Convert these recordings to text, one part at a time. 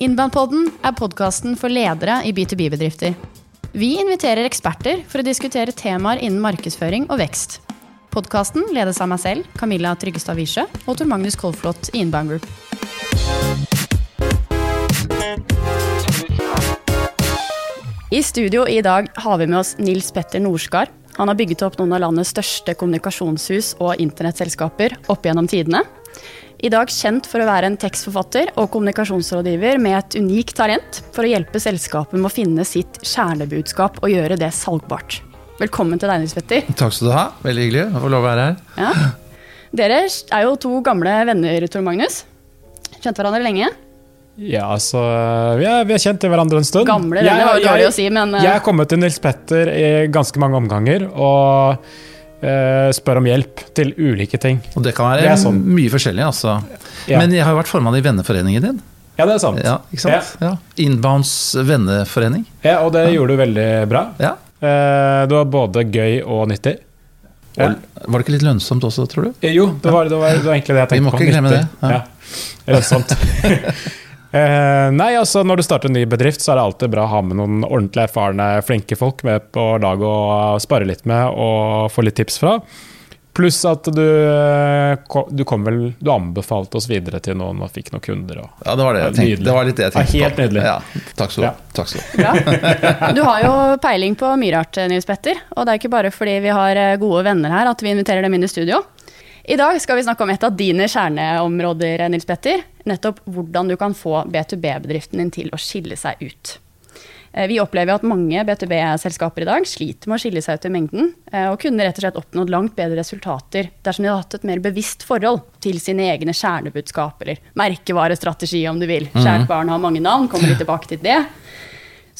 Innbandpodden er podkasten for ledere i B2B-bedrifter. Vi inviterer eksperter for å diskutere temaer innen markedsføring og vekst. Podkasten ledes av meg selv, Camilla Tryggestad Wiesche, og Tor Magnus Kolflot i Inbound Group. I studio i dag har vi med oss Nils Petter Norskar. Han har bygget opp noen av landets største kommunikasjonshus og internettselskaper opp gjennom tidene. I dag kjent for å være en tekstforfatter og kommunikasjonsrådgiver med et unikt talent for å hjelpe selskapet med å finne sitt kjernebudskap og gjøre det salgbart. Velkommen til deg, Nils Petter. Takk skal du ha. Veldig hyggelig å få lov å være her. Ja. Dere er jo to gamle venner, Tor Magnus. Kjent hverandre lenge. Ja, altså vi er, vi er kjent til hverandre en stund. Gamle venner var jo dårlig å si, men uh, Jeg er kommet til Nils Petter i ganske mange omganger og spør om hjelp til ulike ting. Og det kan være Det sånn. mye forskjellig, altså. Ja. Men jeg har jo vært formann i venneforeningen din. Ja, det er sant. Ja, sant? Ja. Inbounds venneforening. Ja, og det gjorde du veldig bra. Ja. Uh, det var både gøy og nyttig. Og var det ikke litt lønnsomt også, tror du? Eh, Jo, det var, det, var, det var egentlig det jeg tenkte på. Vi må på. ikke glemme Nyttig. det. Lønnsomt. Eh, nei, altså Når du starter en ny bedrift, så er det alltid bra å ha med noen ordentlig erfarne, flinke folk med på laget å spare litt med og få litt tips fra. Pluss at du, eh, du kom vel Du anbefalte oss videre til noen og fikk noen kunder. Og, Ja, det var det jeg tenkte. Det var litt det jeg Ja, helt på. nydelig. Ja, takk skal du ha. Ja. Takk skal du ha. Bra. Du har jo peiling på mye rart, Nils Petter. Og det er ikke bare fordi vi har eh, gode venner her at vi inviterer dem inn i studio. I dag skal vi snakke om et av dine kjerneområder, Nils Petter. Nettopp hvordan du kan få B2B-bedriften din til å skille seg ut. Eh, Vi opplever at mange B2B-selskaper i dag sliter med å skille seg ut i mengden, eh, og kunne rett og slett oppnådd langt bedre resultater dersom de hadde hatt et mer bevisst forhold til sine egne kjernebudskap, eller merkevarestrategi om du vil. Kjært barn har mange navn, kommer litt tilbake til det.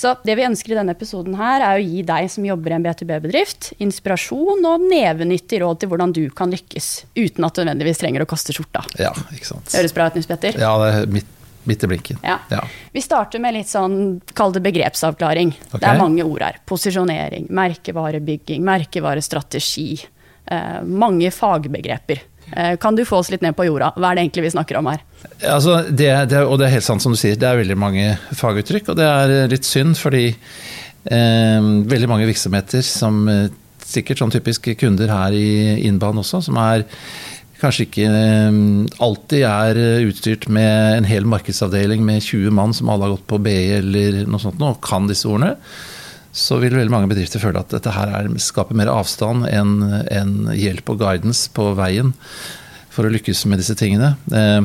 Så det vi ønsker i denne episoden her, er å gi deg som jobber i en B2B-bedrift, inspirasjon og nevenyttig råd til hvordan du kan lykkes, uten at du nødvendigvis trenger å kaste skjorta. Ja, ikke sant. Høres bra ut, Nils Petter? Ja, det er midt, midt i blinken. Ja. Ja. Vi starter med litt sånn, kall det begrepsavklaring. Okay. Det er mange ord her. Posisjonering, merkevarebygging, merkevarestrategi. Eh, mange fagbegreper. Eh, kan du få oss litt ned på jorda? Hva er det egentlig vi snakker om her? Altså, det, det, og det er helt sant som du sier, det er veldig mange faguttrykk, og det er litt synd, fordi eh, veldig mange virksomheter som eh, sikkert sånn typisk kunder her i Innbanen også, som er kanskje ikke eh, alltid er utstyrt med en hel markedsavdeling med 20 mann som alle har gått på BI eller noe sånt og kan disse ordene, så vil veldig mange bedrifter føle at dette her er, skaper mer avstand enn en hjelp og guidance på veien for å lykkes med disse tingene. Eh,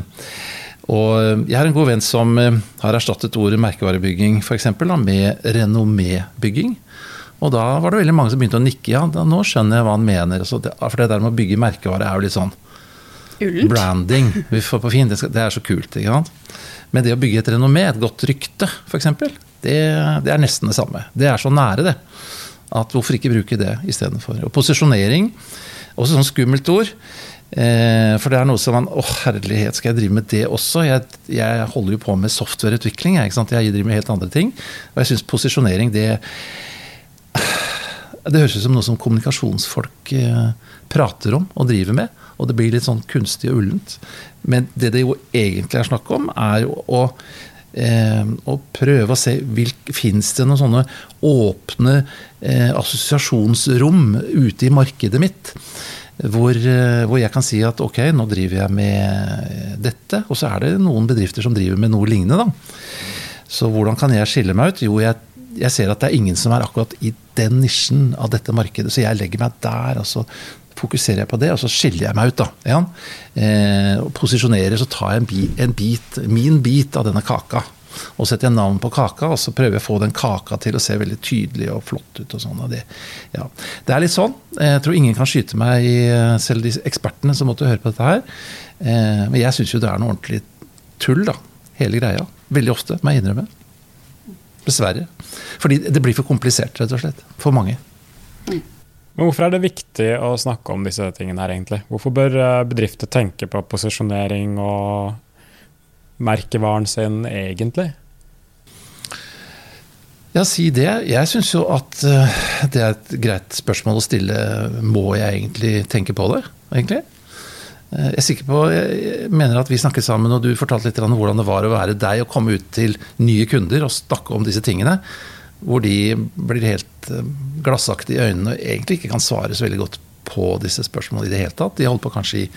og jeg har en god venn som eh, har erstattet ordet merkevarebygging for eksempel, da, med renommébygging. Og da var det veldig mange som begynte å nikke. Ja, da, nå skjønner jeg hva han mener. Altså, det, for det der med å bygge merkevare er jo litt sånn Ullent? branding. Vi får på fin, det, skal, det er så kult. ikke sant? Men det å bygge et renommé, et godt rykte f.eks., det, det er nesten det samme. Det er så nære, det. At hvorfor ikke bruke det istedenfor. Og posisjonering, også sånn skummelt ord. Eh, for det er noe som man Å, herlighet, skal jeg drive med det også? Jeg, jeg holder jo på med softwareutvikling. Jeg, jeg driver med helt andre ting. Og jeg syns posisjonering, det det høres ut som noe som kommunikasjonsfolk eh, prater om og driver med. Og det blir litt sånn kunstig og ullent. Men det det jo egentlig er snakk om, er jo å, eh, å prøve å se Fins det noen sånne åpne eh, assosiasjonsrom ute i markedet mitt? Hvor, eh, hvor jeg kan si at ok, nå driver jeg med dette. Og så er det noen bedrifter som driver med noe lignende. da. Så hvordan kan jeg skille meg ut? Jo, jeg, jeg ser at det er ingen som er akkurat i den nisjen av dette markedet, så jeg legger meg der. og så fokuserer jeg på det, og så skiller jeg meg ut. da, ja. eh, og Posisjonerer, så tar jeg en bit, en bit, min bit av denne kaka. Og setter jeg navn på kaka, og så prøver jeg å få den kaka til å se veldig tydelig og flott ut. og sånn. Det, ja. det er litt sånn. Jeg tror ingen kan skyte meg i selv de ekspertene som måtte høre på dette her. Eh, men jeg syns jo det er noe ordentlig tull, da. Hele greia. Veldig ofte, må jeg innrømme. Dessverre. Fordi det blir for komplisert, rett og slett. For mange. Men hvorfor er det viktig å snakke om disse tingene her, egentlig? Hvorfor bør eh, bedrifter tenke på posisjonering og merkevaren sin egentlig? Ja, si det. Jeg syns jo at eh, det er et greit spørsmål å stille. Må jeg egentlig tenke på det, egentlig? Eh, jeg er sikker på, jeg mener at vi snakket sammen, og du fortalte litt om hvordan det var å være deg og komme ut til nye kunder og snakke om disse tingene. Hvor de blir helt eh, glassaktige i øynene og egentlig ikke kan svare så veldig godt på disse spørsmålene i det hele tatt. De holdt på kanskje i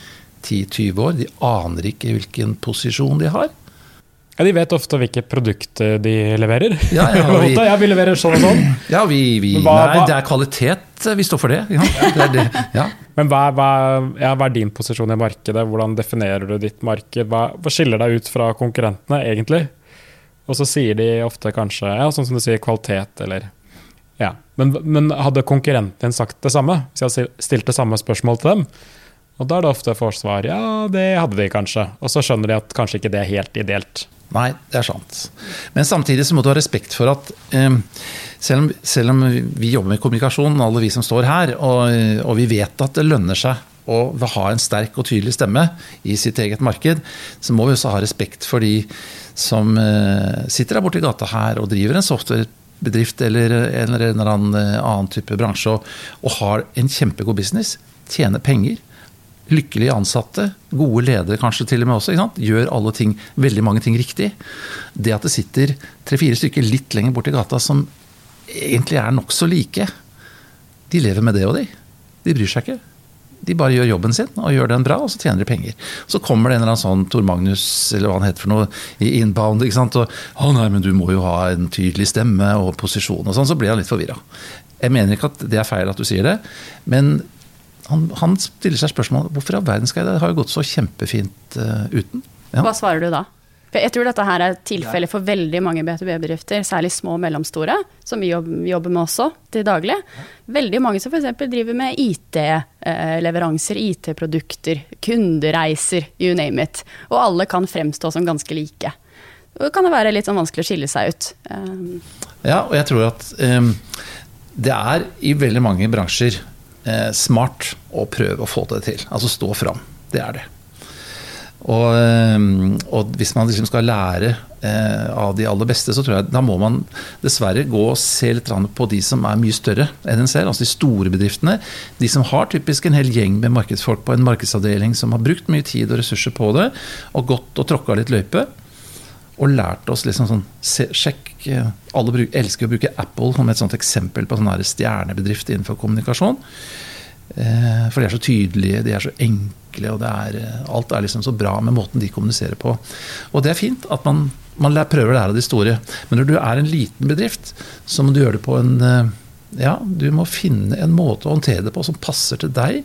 10-20 år. De aner ikke hvilken posisjon de har. Ja, De vet ofte hvilke produkter de leverer. Ja, ja, vi, ja vi leverer sånn og sånn. Ja, vi, vi hva, Nei, det er kvalitet. Vi står for det. Ja, det, det. Ja. Men hva, hva, ja, hva, er din posisjon i markedet? Hvordan definerer du ditt marked? Hva, hva skiller deg ut fra konkurrentene, egentlig? Og så sier de ofte kanskje, ja, sånn som du sier, kvalitet eller ja. Men, men hadde konkurrenten din sagt det samme? Hvis jeg hadde stilt det samme spørsmål til dem? Og da er det ofte forsvar ja, det hadde de kanskje. Og så skjønner de at kanskje ikke det er helt ideelt. Nei, det er sant. Men samtidig så må du ha respekt for at eh, selv, om, selv, om, vi jobber med kommunikasjon, alle vi som står her, og, og, vi vet at det lønner seg å ha en sterk og tydelig stemme i sitt eget marked, så må vi også ha respekt for de som eh, sitter der borte i gata her og driver en softwarebedrift eller en eller annen, eh, annen type bransje og, og har en kjempegod business, tjener penger lykkelige ansatte, gode ledere kanskje til og med også, gjør alle ting, veldig mange ting riktig. Det at det sitter tre-fire stykker litt lenger borti gata som egentlig er nokså like, de lever med det og de. De bryr seg ikke. De bare gjør jobben sin og gjør den bra, og så tjener de penger. Så kommer det en eller annen sånn Tor Magnus eller hva han heter for noe, i inbound. ikke sant? Og 'Å nei, men du må jo ha en tydelig stemme og posisjon', og sånn. Så blir han litt forvirra. Jeg mener ikke at det er feil at du sier det, men han, han, stiller seg spørsmål hvorfor i all verden skal jeg det? Det har jo gått så kjempefint uh, uten. Ja. Hva svarer du da? For jeg tror dette her er tilfellet for veldig mange B2B-bedrifter, særlig små og mellomstore, som vi jobber med også til daglig. Veldig mange som f.eks. driver med IT-leveranser, eh, IT-produkter, kundereiser, you name it. Og alle kan fremstå som ganske like. Og kan det være litt sånn vanskelig å skille seg ut. Um. Ja, og jeg tror at um, det er i veldig mange bransjer eh, smart å prøve å få det til. Altså stå fram. Det er det. Og, eh, og, hvis man liksom skal lære eh, av de aller beste, så tror jeg da må man dessverre gå og se litt på de som er mye større enn en selv. Altså de store bedriftene. De som har typisk en hel gjeng med markedsfolk på en markedsavdeling som har brukt mye tid og ressurser på det, og gått og tråkka litt løype. Og lært oss liksom sånn se, Sjekk. Eh, alle bruk, elsker å bruke Apple som et sånt eksempel på sånn stjernebedrift innenfor kommunikasjon. Eh, for de er så tydelige, de er så enkle, og er, eh, alt er liksom så bra med måten de kommuniserer på. Og det er fint at man, man prøver å lære av de store. Men når du er en liten bedrift, så må du gjøre det på en ja, du må finne en måte å håndtere det på som passer til deg,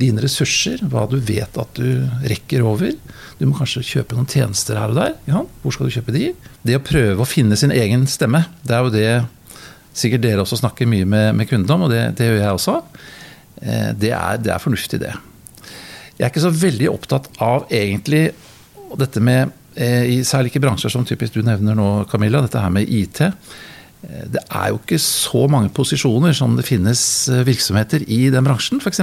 dine ressurser, hva du vet at du rekker over. Du må kanskje kjøpe noen tjenester her og der. Ja, hvor skal du kjøpe de? Det å prøve å finne sin egen stemme, det er jo det sikkert dere også snakker mye med, med kundene om, og det, det gjør jeg også. Eh, det er, det er, fornuftig, det. Jeg er ikke så veldig opptatt av egentlig dette med eh, Særlig ikke bransjer som typisk du nevner nå, Camilla, dette her med IT. Eh, det er jo ikke så mange posisjoner som det finnes virksomheter i den bransjen, f.eks.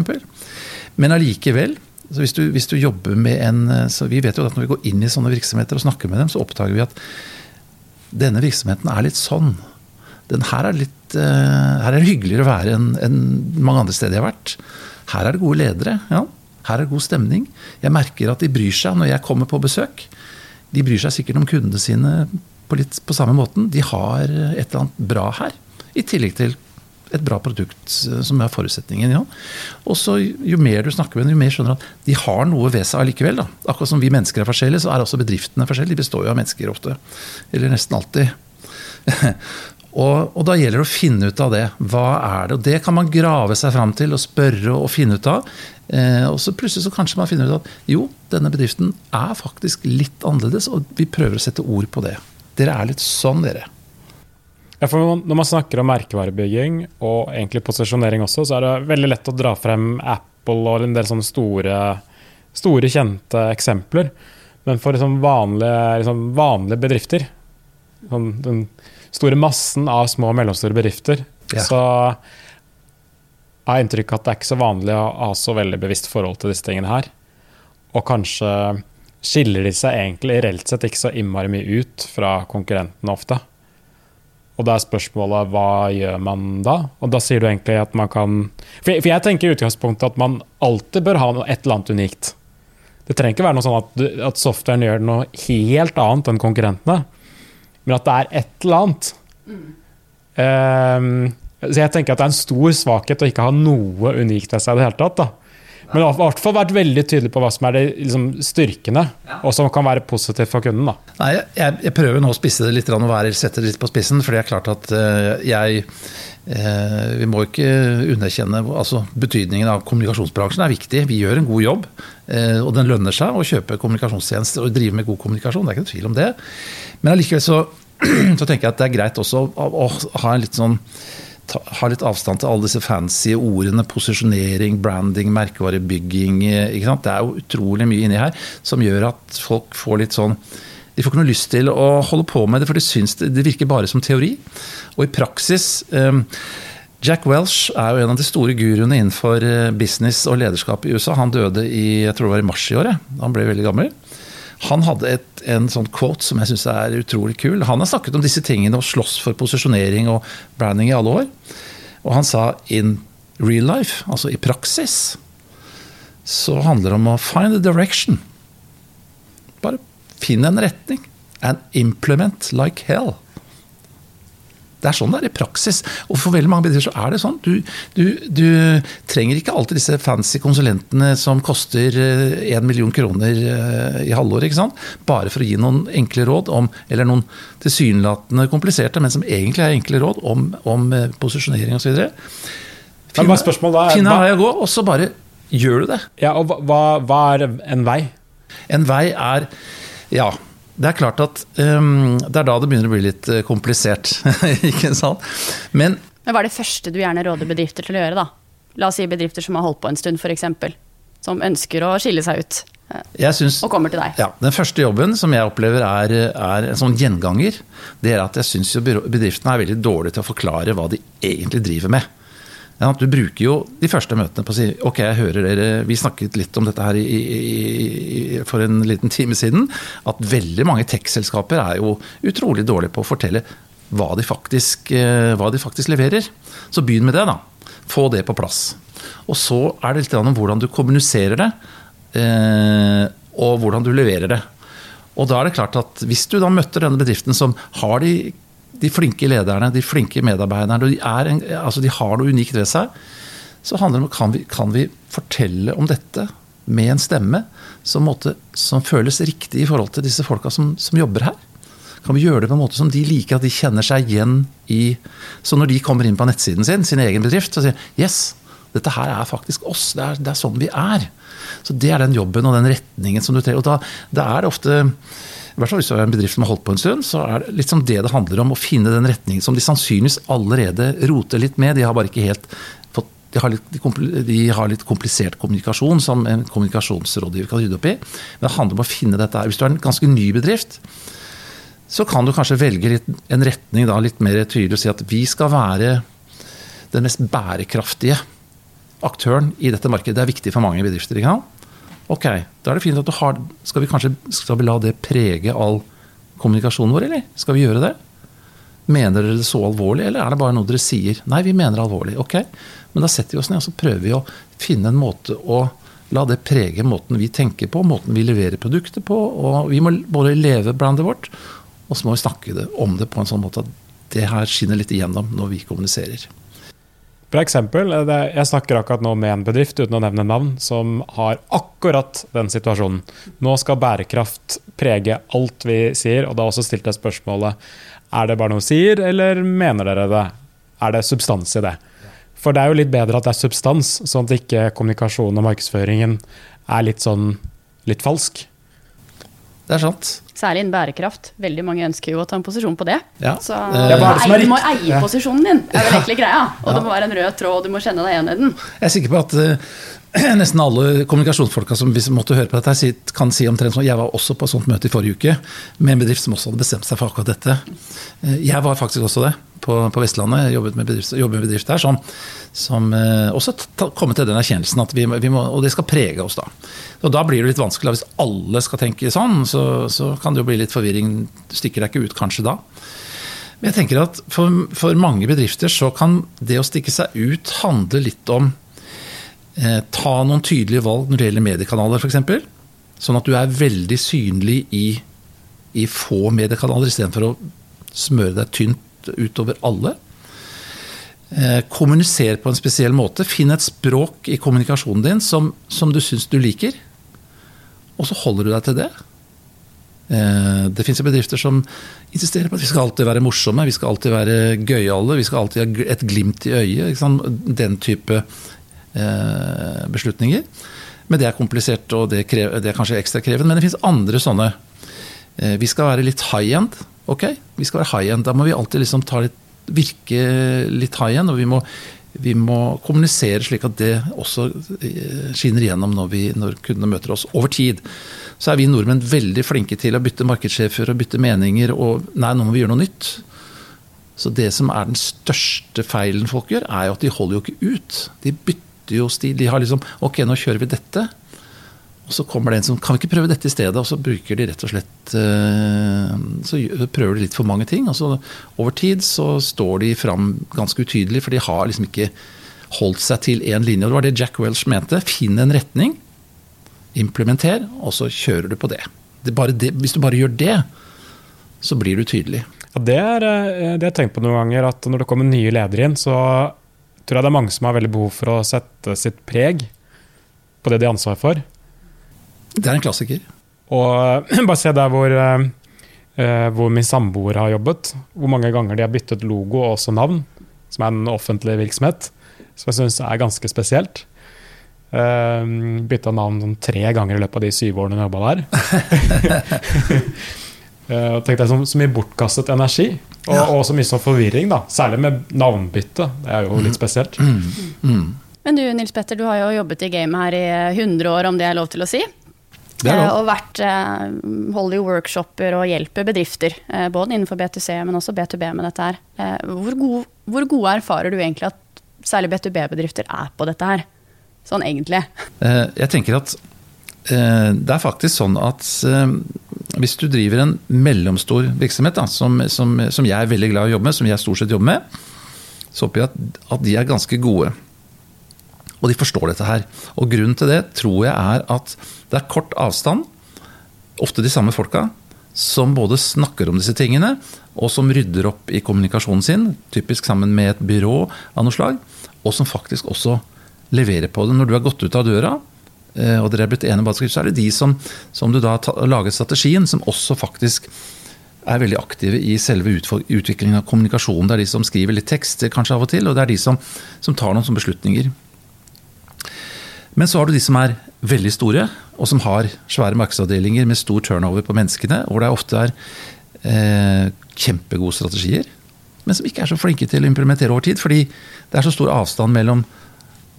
Men allikevel, hvis du, hvis du, jobber med en så Vi vet jo at når vi går inn i sånne virksomheter og snakker med dem, så oppdager vi at denne virksomheten er litt sånn den her er, litt, her er det hyggeligere å være enn en mange andre steder jeg har vært. Her er det gode ledere. ja. Her er det god stemning. Jeg merker at de bryr seg når jeg kommer på besøk. De bryr seg sikkert om kundene sine på litt på samme måten. De har et eller annet bra her. I tillegg til et bra produkt eh, som er forutsetningen. ja. Og så Jo mer du snakker med dem, jo mer skjønner at de har noe ved seg allikevel. da. Akkurat som vi mennesker er forskjellige, så er også bedriftene forskjellige. De består jo av mennesker ofte. Eller nesten alltid. Og, og, da gjelder det å finne ut av det. Hva er det? Og det kan man grave seg fram til og spørre og finne ut av. Eh, og så plutselig så kanskje man finner ut at jo, denne bedriften er faktisk litt annerledes, og vi prøver å sette ord på det. Dere er litt sånn, dere. Ja, for Når man snakker om merkevarebygging og egentlig posisjonering også, så er det veldig lett å dra frem Apple og en del sånne store, store kjente eksempler. Men for liksom vanlige, liksom vanlige bedrifter sånn, den store massen av små og mellomstore bedrifter, ja. så har jeg inntrykk av at det er ikke så vanlig å ha så veldig bevisst forhold til disse tingene her. Og kanskje skiller de seg egentlig reelt sett ikke så innmari mye ut fra konkurrentene ofte. Og da er spørsmålet hva gjør man da? Og da sier du egentlig at man kan For jeg, for jeg tenker i utgangspunktet at man alltid bør ha et eller annet unikt. Det trenger ikke være noe sånn at, du, at softwaren gjør noe helt annet enn konkurrentene, men at det er et eller annet. Um, så jeg tenker at det er en stor svakhet å ikke ha noe unikt ved seg i det hele tatt. da. Men i hvert fall vært veldig tydelig på hva som er de liksom, styrkene, og som kan være positivt for kunden. da. Nei, jeg, jeg prøver nå å spisse det litt og være, sette det litt på spissen. For det er klart at uh, jeg uh, Vi må ikke underkjenne altså Betydningen av kommunikasjonsbransjen er viktig. Vi gjør en god jobb. Uh, og den lønner seg å kjøpe kommunikasjonstjenester og drive med god kommunikasjon. Det er ikke noe tvil om det. Men allikevel så, så tenker jeg at det er greit også å, å ha en litt sånn ha litt avstand til alle disse fancy ordene. Posisjonering, branding, merkevarebygging. Det er jo utrolig mye inni her som gjør at folk får litt sånn de får ikke noe lyst til å holde på med det, for de syns det, det virker bare som teori. Og i praksis um, Jack Welsh er jo en av de store guruene innenfor eh, business og lederskap i USA. Han døde i jeg tror det var i mars i året. Han ble veldig gammel. Han hadde et, en sånn quote som jeg syns er utrolig kul. Han har snakket om disse tingene og slåss for posisjonering og branding i alle år. Og han sa in real life, altså i praksis, så handler det om å find a direction. Bare finn en retning. And implement like hell. Det er sånn det er i praksis. Og for veldig mange bedrifter så er det sånn. Du, du, du trenger ikke alltid disse fancy konsulentene som koster én eh, million kroner eh, i halvåret. ikke sant? Bare for å gi noen enkle råd om, eller noen tilsynelatende kompliserte, men som egentlig er enkle råd om, om eh, posisjonering osv. Finn en vei å gå, og så bare gjør du det. Ja, og hva, hva er en vei? En vei er Ja det er klart at um, det er da det begynner å bli litt eh, komplisert. ikke sant? Men, Men hva er det første du gjerne råder bedrifter til å gjøre, da? La oss si bedrifter som har holdt på en stund, f.eks. Som ønsker å skille seg ut. Eh, synes, og kommer til deg. Ja, Den første jobben som jeg opplever er, er en sånn gjenganger, det er at jeg syns bedriftene er veldig dårlige til å forklare hva de egentlig driver med. Du bruker jo de første møtene på å si ok, jeg hører dere, vi snakket litt om dette her i, i, for en liten time siden, at veldig mange tech-selskaper er jo utrolig dårlige på å fortelle hva de, faktisk, eh, hva de faktisk leverer. Så begynn med det, da. Få det på plass. Og så er det litt om hvordan du kommuniserer det, eh, og hvordan du leverer det. Og da er det klart at Hvis du da møtte denne bedriften som har de de flinke lederne, de flinke medarbeiderne, de, en, altså de har noe unikt ved seg. Så handler det om kan vi, kan vi fortelle om dette med en stemme som, måte, som, føles riktig i forhold til disse folka som, som, jobber her? Kan vi gjøre det på en måte som de liker, at de kjenner seg igjen i Så når de kommer inn på nettsiden sin, sin egen bedrift, så sier yes, dette her er faktisk oss. Det er, det er sånn vi er. Så det er den jobben og den retningen som du trenger. Og da, da er det ofte hvert fall hvis du har en bedrift som har holdt på en stund, så er det sånn det det handler om. Å finne den retningen som de sannsynligvis allerede roter litt med. De har bare ikke helt fått de har, litt, de har litt komplisert kommunikasjon som en kommunikasjonsrådgiver kan rydde opp i. Men det handler om å finne dette her. Hvis du er en ganske ny bedrift, så kan du kanskje velge litt, en retning da, litt mer tydelig og si at vi skal være den mest bærekraftige aktøren i dette markedet. Det er viktig for mange bedrifter. ikke sant? Ok, da er det fint at du har Skal vi kanskje skal vi la det prege all kommunikasjonen vår, eller? Skal vi gjøre det? Mener dere det så alvorlig, eller er det bare noe dere sier? Nei, vi mener det alvorlig. Ok, men da setter vi oss ned og så prøver vi å finne en måte å la det prege måten vi tenker på, måten vi leverer produkter på. og Vi må både leve brandet vårt, og så må vi snakke om det på en sånn måte at det her skinner litt igjennom når vi kommuniserer. Bra eksempel. Jeg snakker akkurat nå med en bedrift uten å nevne navn, som har akkurat den situasjonen. Nå skal bærekraft prege alt vi sier, og da har også stilt deg spørsmålet er det bare noe vi sier, eller mener dere det? Er det substans i det? For det er jo litt bedre at det er substans, sånn at ikke kommunikasjonen og markedsføringen er litt sånn litt falsk. Det er sant. Særlig innen bærekraft. Veldig mange ønsker jo å ta en posisjon på det. Ja. Så ja, eie, du må eie posisjonen din, er vel egentlig greia. Og ja. det må være en rød tråd, og du må kjenne deg igjen i den. Jeg er sikker på at uh, nesten alle kommunikasjonsfolka som måtte høre på dette, kan si omtrent sånn Jeg var også på et sånt møte i forrige uke med en bedrift som også hadde bestemt seg for akkurat dette. Uh, jeg var faktisk også det på, Vestlandet. Jobbet med bedrift, jobbet med bedrift der som, som uh, også kommet til den erkjennelsen at vi, vi må, Og det skal prege oss, da. Og da blir det litt vanskelig. Hvis alle skal tenke sånn, så, så kan det jo bli litt forvirring. Du stikker deg ikke ut kanskje da. Men jeg tenker at for, for, mange bedrifter så kan det å stikke seg ut handle litt om eh, Ta noen tydelige valg når det gjelder mediekanaler, f.eks. Sånn at du er veldig synlig i, i få mediekanaler istedenfor å smøre deg tynt utover alle. Eh, kommuniser på en spesiell måte. Finn et språk i kommunikasjonen din som, som du syns du liker, og så holder du deg til det. Eh, det fins bedrifter som insisterer på at vi skal alltid være morsomme, vi skal alltid være gøyale, vi skal alltid ha et glimt i øyet. Den type eh, beslutninger. Men det er komplisert, og det, krever, det er kanskje ekstra krevende. Men det fins andre sånne. Eh, vi skal være litt high end. Ok, vi skal være high end. Da må vi alltid liksom litt, virke litt high end. Og vi må, vi må kommunisere slik at det også eh, skinner igjennom når, vi, når kundene møter oss. Over tid så er vi nordmenn veldig flinke til å bytte markedssjefer og bytte meninger. Og nei, nå må vi gjøre noe nytt. Så det som er den største feilen folk gjør, er jo at de holder jo ikke ut. De bytter jo stil. De har liksom Ok, nå kjører vi dette. Og så kommer det en som Kan vi ikke prøve dette i stedet? Og så bruker de rett og slett uh, Så prøver de litt for mange ting. Og så over tid så står de fram ganske utydelig, for de har liksom ikke holdt seg til én linje. Og det var det Jack Welch mente. Finn en retning, implementer, og så kjører du på det. det, det hvis du bare gjør det, så blir du tydelig. Ja, det, eh, det har jeg tenkt på noen ganger, at når det kommer nye ledere inn, så tror jeg det er mange som har veldig behov for å sette sitt preg på det de har ansvar for. Det er en klassiker. Og bare se der hvor, uh, hvor min samboer har jobbet. Hvor mange ganger de har byttet logo og også navn, som er en offentlig virksomhet. Som jeg syns er ganske spesielt. Uh, bytta navn sånn tre ganger i løpet av de syv årene jeg jobba der. uh, tenkte jeg så, så mye bortkastet energi. Og, ja. og så mye sånn forvirring, da. Særlig med navnbytte. Det er jo litt spesielt. Mm. Mm. Men du Nils Petter, du har jo jobbet i gamet her i 100 år, om det er lov til å si. Eh, og vært, eh, holder jo workshoper og hjelper bedrifter, eh, både innenfor B2C, men også B2B med dette her. Eh, hvor, god, hvor gode erfarer du egentlig at særlig B2B-bedrifter er på dette her? Sånn egentlig. Eh, jeg tenker at Eh, det er faktisk sånn at eh, hvis du driver en mellomstor virksomhet, da, som, som, som, jeg er veldig glad i å jobbe med, som jeg stort sett jobber med, så håper jeg at, at, de er ganske gode. Og de forstår dette her. Og grunnen til det tror jeg er at det er kort avstand, ofte de samme folka, som både snakker om disse tingene, og som rydder opp i kommunikasjonen sin, typisk sammen med et byrå av noe slag, og som faktisk også leverer på det. Når du har gått ut av døra, og dere er blitt enige om så er det de som, som du da har laget strategien, som også faktisk er veldig aktive i selve utviklingen av kommunikasjonen. Det er de som skriver litt tekster kanskje av og til, og det er de som, som tar noen beslutninger. Men så har du de som er veldig store, og som har svære markedsavdelinger med stor turnover på menneskene, hvor det ofte er eh, kjempegode strategier, men som ikke er så flinke til å implementere over tid, fordi det er så stor avstand mellom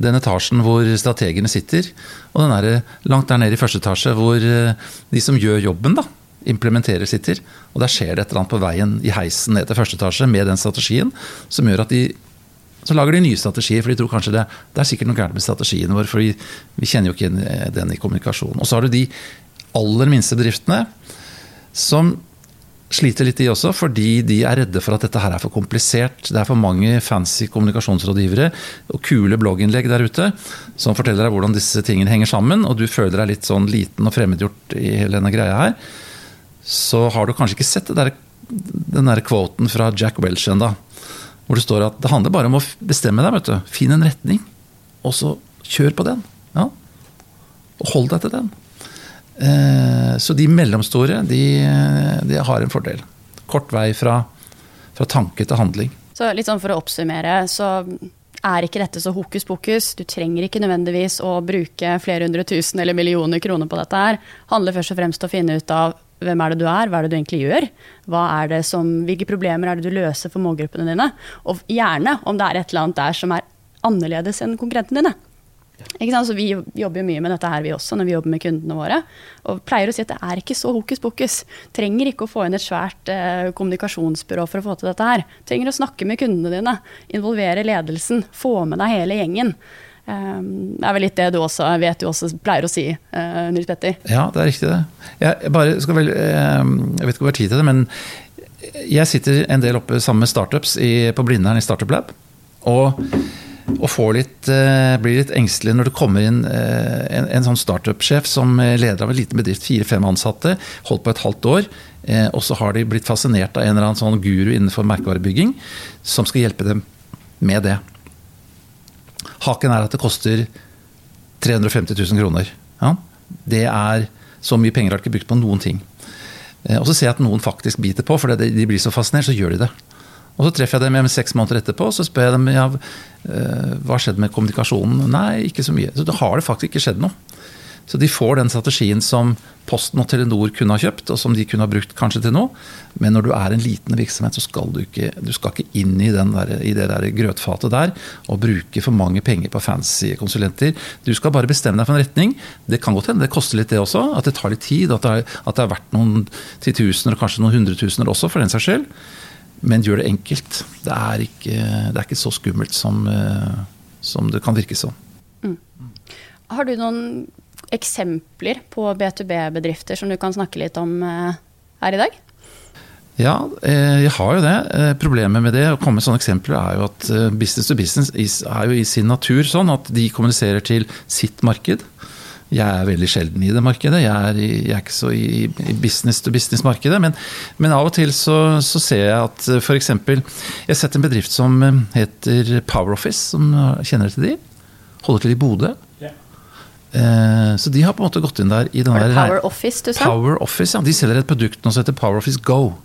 den etasjen hvor strategene sitter, og den er langt der nede i første etasje hvor eh, de som gjør jobben, da, implementerer, sitter. Og der skjer det et eller annet på veien i heisen ned til første etasje med den strategien, som gjør at de så lager de nye strategier, for de tror kanskje det, det er sikkert noe gærent med strategien vår, for vi, vi kjenner jo ikke eh, den i kommunikasjonen. Og så har du de aller minste bedriftene som sliter litt de også, fordi de er redde for at dette her er for komplisert. Det er for mange fancy kommunikasjonsrådgivere og kule blogginnlegg der ute som forteller deg hvordan disse tingene henger sammen, og du føler deg litt sånn liten og fremmedgjort i hele denne greia her. Så har du kanskje ikke sett der, den der quoten fra Jack Welch ennå, hvor det står at det handler bare om å bestemme deg, vet du. Finn en retning, og så kjør på den. Ja. Og hold deg til den. Eh, så de mellomstore de, de, har en fordel. Kort vei fra, fra, tanke til handling. Så litt sånn For å oppsummere, så er ikke dette så hokus pokus. Du trenger ikke nødvendigvis å bruke flere hundre tusen eller millioner kroner på dette. her. handler først og fremst å finne ut av hvem er det du er, hva er det du egentlig gjør? Som, hvilke problemer er det du løser for målgruppene dine? Og gjerne om det er et eller annet der som er annerledes enn konkurrentene dine. Så Vi jobber jo mye med dette her vi også, når vi jobber med kundene våre. Og pleier å si at det er ikke så hokus pokus. Trenger ikke å få inn et svært eh, kommunikasjonsbyrå for å få til dette her. Trenger å snakke med kundene dine, involvere ledelsen, få med deg hele gjengen. Um, det er vel litt det du også vet du også pleier å si, uh, Nils Petter? Ja, det er riktig det. Jeg, bare skal vel, ehm, jeg vet ikke om vi har tid til det, men jeg sitter en del oppe sammen med startups i, på Blindern i Startup Lab. Og og litt, eh, blir litt engstelig når det kommer inn eh, en, en sånn startup-sjef som eh, leder av en liten bedrift, fire-fem ansatte, holdt på et halvt år. Og så har de blitt fascinert av en eller annen sånn guru innenfor merkevarebygging som skal hjelpe dem med det. Haken er at det koster 350 000 kroner. Ja? Det er så mye penger har de ikke brukt på noen ting. Og så ser jeg at noen faktisk biter på, for de blir så fascinert, så gjør de det. Og så treffer jeg dem igjen seks måneder etterpå så spør jeg dem ja, eh, hva skjedde med kommunikasjonen. Nei, ikke så mye. Så da har det faktisk ikke skjedd noe. Så de får den strategien som Posten og Telenor kunne ha kjøpt, og som de kunne ha brukt kanskje til noe. Men når du er en liten virksomhet, så skal du ikke, du skal ikke inn i, der, i det der grøtfatet der og bruke for mange penger på fancy konsulenter. Du skal bare bestemme deg for en retning. Det kan godt hende det koster litt det også, at det tar litt tid. At det er, at det er verdt noen titusener og kanskje noen hundretusener også, for den saks skyld men gjør det enkelt. Det er ikke, det er ikke så skummelt som, eh, som, det kan virke som. Mm. Har du noen eksempler på B2B-bedrifter som du kan snakke litt om eh, her i dag? Ja, eh, jeg har jo det. Problemet med det å komme med sånne eksempler er jo at business to business er jo i sin natur sånn at de kommuniserer til sitt marked. Jeg er veldig sjelden i det markedet. Jeg er, i, jeg er ikke så i, i business to business-markedet. Men, men, av og til så, så ser jeg at eh, f.eks. Jeg har sett en bedrift som eh, heter PowerOffice, som kjenner til de? Holder til i Bodø. Yeah. Så de har på en måte gått inn der i den der Power Office, du sa? Power Office, ja. De selger et produkt nå som heter Power Office Go.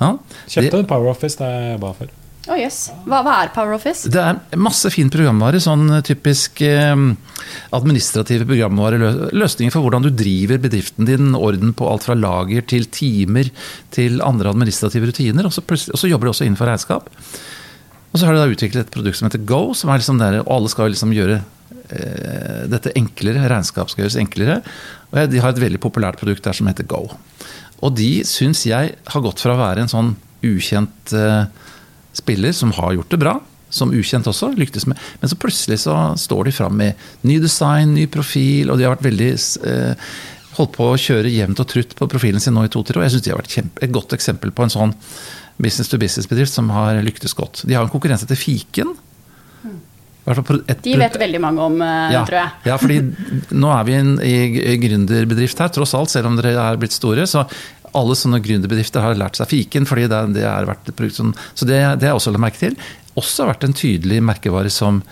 Ja, Kjøpte en Power Office, det jeg ba for. Oh, yes. hva, hva, er PowerOffice? Det er masse fin programvare. Sånn typisk eh, administrative programvare. Løsninger for hvordan du driver bedriften din. Orden på alt fra lager til timer til andre administrative rutiner. Og så, og så jobber de også innenfor regnskap. Og så har de da utviklet et produkt som heter Go, som er liksom der, og alle skal liksom gjøre eh, dette enklere. Regnskap skal gjøres enklere. Og de har et veldig populært produkt der som heter Go. Og de syns jeg har gått fra å være en sånn ukjent eh, spiller som har gjort det bra, som ukjent også, lyktes med. Men så plutselig så står de fram med ny design, ny profil, og de har vært veldig eh, holdt på å kjøre jevnt og trutt på profilen sin nå i to-tre år. Jeg syns de har vært kjempe, et godt eksempel på en sånn business to business-bedrift som har lyktes godt. De har en konkurranse til Fiken. de vet veldig mange om, eh, ja, tror jeg. ja, fordi nå er vi en, i gründerbedrift her, tross alt, selv om dere er blitt store. Så alle sånne gründerbedrifter har lært seg fiken, fordi det, det har vært et produkt som Så det, det har jeg også lagt merke til. Også vært en tydelig merkevare som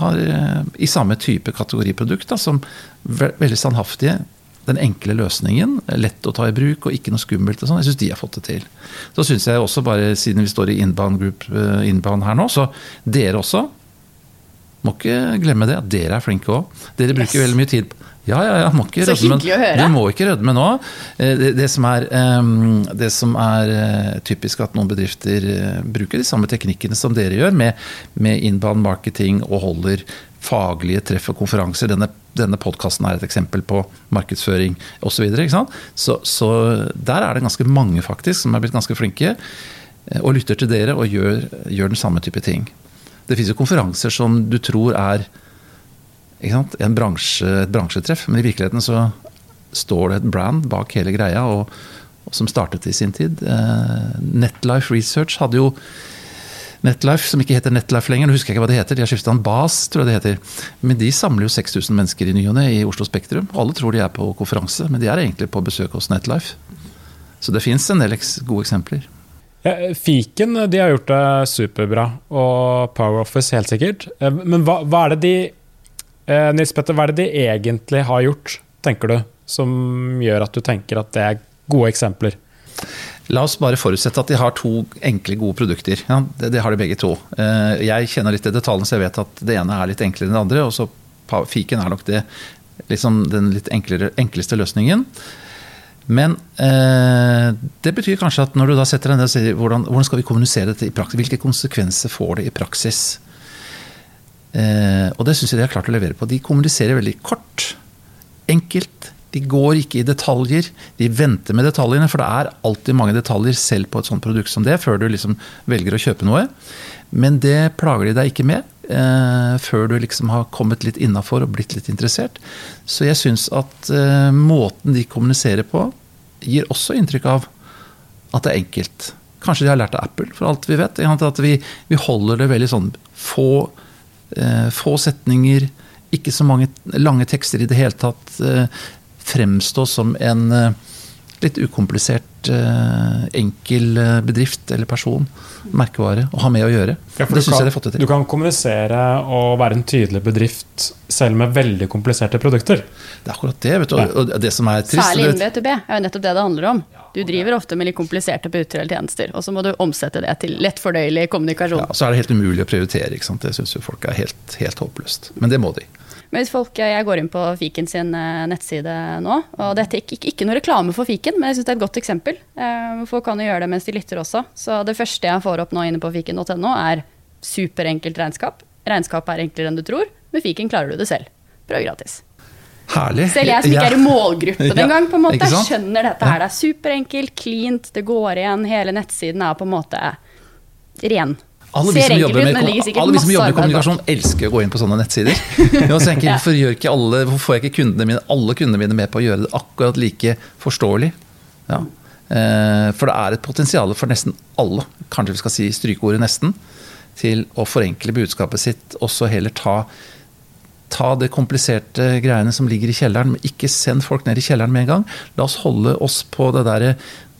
har eh, i samme type kategoriprodukt, da, som veldig standhaftige. Den enkle løsningen, lett å ta i bruk og ikke noe skummelt. og sånn, Jeg syns de har fått det til. Så syns jeg også, bare siden vi står i inbound group eh, inbound her nå, så dere også må ikke glemme det, at dere er flinke òg. Dere bruker yes. veldig mye tid på ja, ja, ja. Må ikke så rødme, hyggelig å høre. Du må ikke rødme nå. Eh, det, det, som er, det, som er, eh, typisk at noen bedrifter eh, bruker de samme teknikkene som dere gjør, med, med inbound marketing og holder faglige treff og konferanser. Denne, denne podkasten er et eksempel på markedsføring osv. Så, så, så der er det ganske mange faktisk som er blitt ganske flinke og lytter til dere og gjør, gjør den samme type ting. Det finnes jo konferanser som du tror er bransje, et bransjetreff. Men i virkeligheten så står det et brand bak hele greia, og, og som startet i sin tid. Eh, Netlife Research hadde jo Netlife, som ikke heter Netlife lenger, nå husker jeg ikke hva det heter, de har skiftet en BAS, tror jeg det heter. Men de samler jo 6000 mennesker i ny og ne i Oslo Spektrum. Alle tror de er på konferanse, men de er egentlig på besøk hos Netlife. Så det fins en del gode eksempler. Fiken de har gjort det superbra, og Power Office helt sikkert. Eh, men hva, hva er det de Eh, Nils Petter, hva er det de egentlig har gjort, tenker du, som gjør at du tenker at det er gode eksempler? La oss bare forutsette at de har to enkle, gode produkter. Ja, det, det, har de begge to. Eh, jeg kjenner litt til detaljene, så jeg vet at det ene er litt enklere enn det andre. og så Fiken er nok det, liksom den litt enklere, enkleste løsningen. Men eh, det betyr kanskje at når du da setter deg ned og sier hvordan, hvordan skal vi kommunisere dette i praksis, hvilke konsekvenser får det i praksis? Eh, og det syns jeg de har klart å levere på. De kommuniserer veldig kort, enkelt. De går ikke i detaljer. De venter med detaljene, for det er alltid mange detaljer selv på et sånt produkt som det, før du liksom velger å kjøpe noe. Men det plager de deg ikke med eh, før du liksom har kommet litt innafor og blitt litt interessert. Så jeg syns at eh, måten de kommuniserer på, gir også inntrykk av at det er enkelt. Kanskje de har lært av Apple, for alt vi vet. At vi, vi holder det veldig sånn få Eh, få setninger, ikke så mange lange tekster i det hele tatt. Eh, fremstå som en eh, litt ukomplisert, eh, enkel eh, bedrift eller person, merkevare, å ha med å gjøre. Ja, det syns jeg de har fått det Du kan kommunisere og være en tydelig bedrift selv med veldig kompliserte produkter. Det er akkurat det. vet du, og- det som er trist Særlig innen vet, B2B er jo nettopp det det handler om. Du driver ofte med litt kompliserte produkter eller tjenester, og så må du omsette det til lettfordøyelig kommunikasjon. ja, Så er det helt umulig å prioritere. ikke sant? Det syns jo folk er helt, helt håpløst. Men det må de. Men hvis folk, Jeg går inn på Fiken sin eh, nettside nå, og dette er ikke, ikke, noe reklame for Fiken, men jeg syns det er et godt eksempel. Eh, Folk kan jo gjøre det mens de lytter også. Så det første jeg får opp nå inne på fiken.no, er superenkelt regnskap. Regnskap er enklere enn du tror. Med Fiken klarer du det selv. Prøv gratis. Herlig. Selv jeg som ikke er i målgruppen Ja, engang, på en måte, jeg skjønner dette her. Det er superenkelt, cleant, det går igjen. Hele nettsiden er på en måte ren. Alle vi, som jobber ut, med, alle vi som jobber med kommunikasjon, elsker å gå inn på sånne nettsider. Tenker, jeg, Ja. hvorfor, ikke alle, hvorfor får jeg ikke kundene mine, alle kundene mine med på å gjøre det akkurat like forståelig? Ja. Eh, For det er et potensial for nesten alle, kanskje vi skal si strykeordet 'nesten', til å forenkle budskapet sitt, og så heller ta ta det kompliserte greiene som ligger i kjelleren, men ikke send folk ned i kjelleren med en gang. La oss holde oss på det der,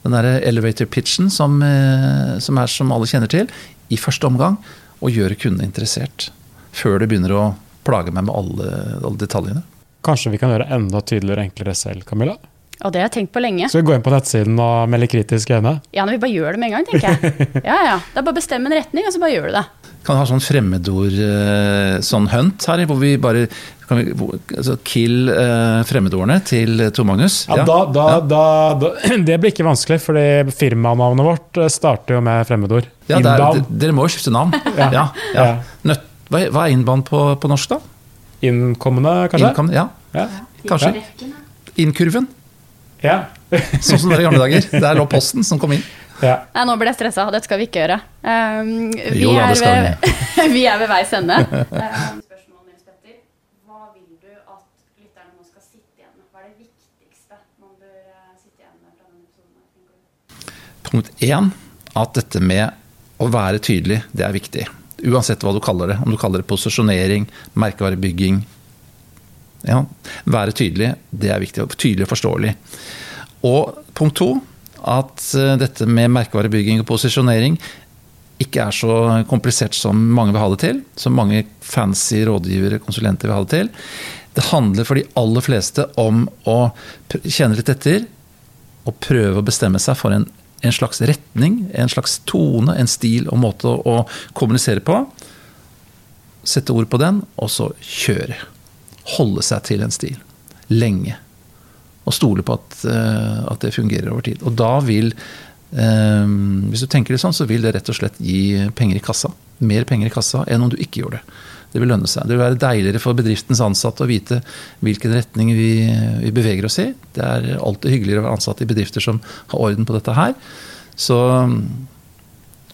den der elevator pitchen som, eh, som er som alle kjenner til, i første omgang, og gjøre kundene interessert. Før du begynner å plage meg med alle, alle detaljene. Kanskje vi kan gjøre enda tydeligere og enklere selv, Camilla? Og det har jeg tenkt på lenge. Skal vi gå inn på nettsiden og melde kritiske øyne? Ja, når vi bare gjør det med en gang, tenker jeg. Ja, ja. Det er bare å bestemme en retning, og så bare gjør du det. Kan ha sånn fremmedord, eh, sånn hunt her, hvor vi bare kan vi, altså Kill eh, fremmedordene til Tor Magnus. Ja, Da, da, da, da, det blir ikke vanskelig, fordi firmanavnet vårt eh, starter jo med fremmedord. Ja, det er, Inbound. d- dere må jo skifte navn. Ja. Ja, ja. Nøtt, hva, er- hva innband på, på norsk, da? Innkommende, kanskje? Innkom, ja, Ja. kanskje. Innkurven. Ja. Sånn som det var i gamle dager. Der lå posten som kom inn. Ja. Nei, nå ble jeg stressa. Dette skal vi ikke gjøre. Um, vi, Jo da, er ved, vi er ved veis ende. Um? Punkt én at dette med å være tydelig, det er viktig. Uansett hva du kaller det. Om du kaller det posisjonering, merkevarebygging. Ja, være tydelig, det er viktig. Tydelig og forståelig. Og punkt to at eh, dette med merkevarebygging og posisjonering ikke er så komplisert som mange vil ha det til. Som mange fancy rådgivere, konsulenter vil ha det til. Det handler for de aller fleste om å kjenne litt etter og prøve å bestemme seg for en, en slags retning, en slags tone, en stil og måte å, å kommunisere på. Sette ord på den, og så kjøre. Holde seg til en stil. Lenge. Og stole på at, eh, at det fungerer over tid. Og da vil eh, Hvis du tenker det sånn, så vil det rett og slett gi penger i kassa. Mer penger i kassa enn om du ikke gjorde det. Det vil lønne seg. Det vil være deiligere for bedriftens ansatte å vite hvilken retning vi, vi beveger oss i. Det er alltid hyggeligere å være ansatt i bedrifter som har orden på dette her. Så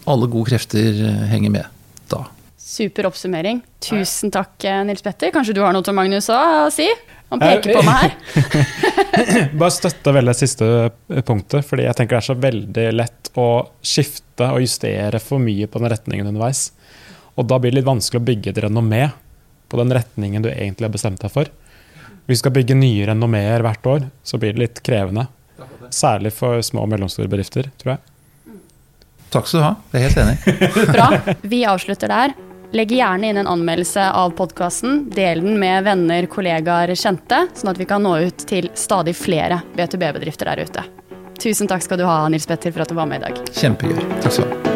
alle gode krefter henger med. Super oppsummering. Tusen takk, eh, Nils Petter. Kanskje du har noe til Magnus å si? Han peker på meg her. Bare støtte veldig det siste punktet, fordi jeg tenker det er så veldig lett å skifte og justere for mye på den retningen underveis. Og da blir det litt vanskelig å bygge et renommé på den retningen du egentlig har bestemt deg for. Hvis du skal bygge nye renommeer hvert år, så blir det litt krevende. Særlig for små og mellomstore bedrifter, tror jeg. Takk skal du ha. Jeg er helt enig. Bra. Vi avslutter der. Legg gjerne inn en anmeldelse av podkasten. Del den med venner, kollegaer, kjente, sånn at vi kan nå ut til stadig flere B2B-bedrifter der ute. Tusen takk skal du ha, Nils Petter, for at du var med i dag. Kjempegøy. Takk skal du ha.